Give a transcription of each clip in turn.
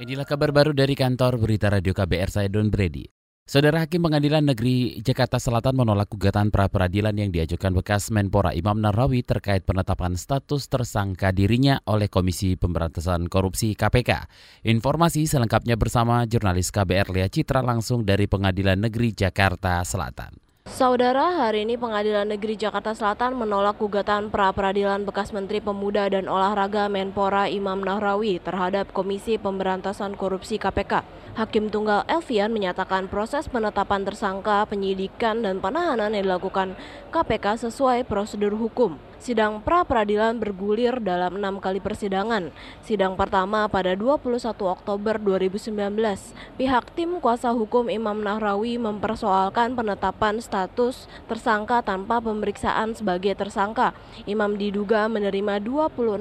Inilah kabar baru dari kantor berita radio KBR saya Don Brady. Saudara Hakim Pengadilan Negeri Jakarta Selatan menolak gugatan pra peradilan yang diajukan bekas Menpora Imam Nahrawi terkait penetapan status tersangka dirinya oleh Komisi Pemberantasan Korupsi KPK. Informasi selengkapnya bersama jurnalis KBR Lea Citra langsung dari Pengadilan Negeri Jakarta Selatan. Saudara, hari ini Pengadilan Negeri Jakarta Selatan menolak gugatan pra-peradilan bekas Menteri Pemuda dan Olahraga Menpora Imam Nahrawi terhadap Komisi Pemberantasan Korupsi KPK. Hakim Tunggal Elvian menyatakan proses penetapan tersangka, penyidikan, dan penahanan yang dilakukan KPK sesuai prosedur hukum. Sidang pra-peradilan bergulir dalam enam kali persidangan. Sidang pertama pada 21 Oktober 2019, pihak tim kuasa hukum Imam Nahrawi mempersoalkan penetapan status tersangka tanpa pemeriksaan sebagai tersangka. Imam diduga menerima 26,5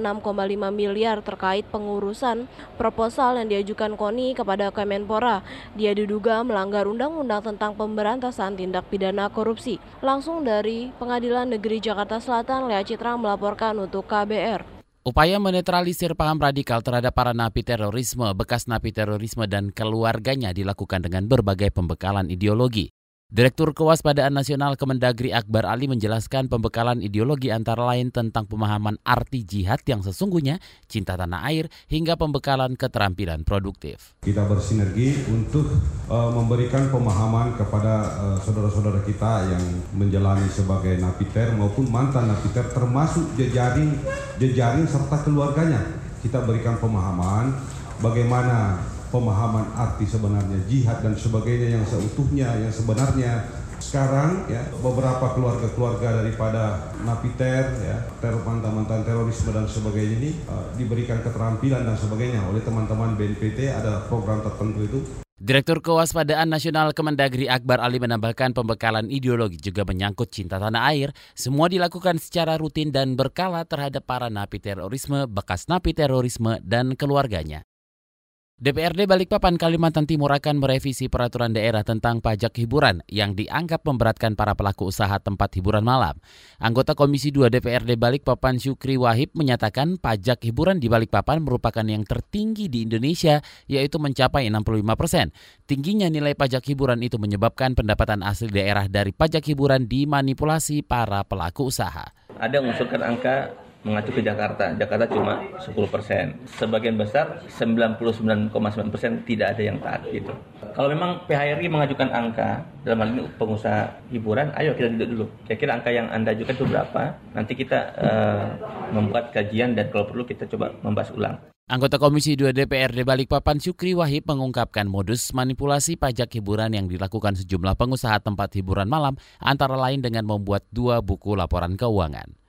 miliar terkait pengurusan proposal yang diajukan KONI kepada Kemenpora. Dia diduga melanggar undang-undang tentang pemberantasan tindak pidana korupsi. Langsung dari Pengadilan Negeri Jakarta Selatan, Lea Citra melaporkan untuk KBR. Upaya menetralisir paham radikal terhadap para napi terorisme, bekas napi terorisme dan keluarganya dilakukan dengan berbagai pembekalan ideologi. Direktur Kewaspadaan Nasional Kemendagri Akbar Ali menjelaskan pembekalan ideologi antara lain tentang pemahaman arti jihad yang sesungguhnya, cinta tanah air, hingga pembekalan keterampilan produktif. Kita bersinergi untuk uh, memberikan pemahaman kepada uh, saudara-saudara kita yang menjalani sebagai napiter maupun mantan napiter termasuk jejaring jejaring serta keluarganya. Kita berikan pemahaman bagaimana pemahaman arti sebenarnya jihad dan sebagainya yang seutuhnya yang sebenarnya sekarang ya beberapa keluarga-keluarga daripada napiter ya teror mantan-mantan terorisme dan sebagainya ini uh, diberikan keterampilan dan sebagainya oleh teman-teman BNPT ada program tertentu itu Direktur Kewaspadaan Nasional Kemendagri Akbar Ali menambahkan pembekalan ideologi juga menyangkut cinta tanah air. Semua dilakukan secara rutin dan berkala terhadap para napi terorisme, bekas napi terorisme, dan keluarganya. DPRD Balikpapan Kalimantan Timur akan merevisi peraturan daerah tentang pajak hiburan yang dianggap memberatkan para pelaku usaha tempat hiburan malam. Anggota Komisi 2 DPRD Balikpapan Syukri Wahib menyatakan pajak hiburan di Balikpapan merupakan yang tertinggi di Indonesia yaitu mencapai 65 persen. Tingginya nilai pajak hiburan itu menyebabkan pendapatan asli daerah dari pajak hiburan dimanipulasi para pelaku usaha. Ada mengusulkan angka mengacu ke Jakarta. Jakarta cuma 10 persen. Sebagian besar 99,9 persen tidak ada yang taat gitu. Kalau memang PHRI mengajukan angka dalam hal ini pengusaha hiburan, ayo kita duduk dulu. Kira-kira angka yang anda ajukan itu berapa? Nanti kita uh, membuat kajian dan kalau perlu kita coba membahas ulang. Anggota Komisi 2 DPRD Balikpapan Syukri Wahib mengungkapkan modus manipulasi pajak hiburan yang dilakukan sejumlah pengusaha tempat hiburan malam antara lain dengan membuat dua buku laporan keuangan.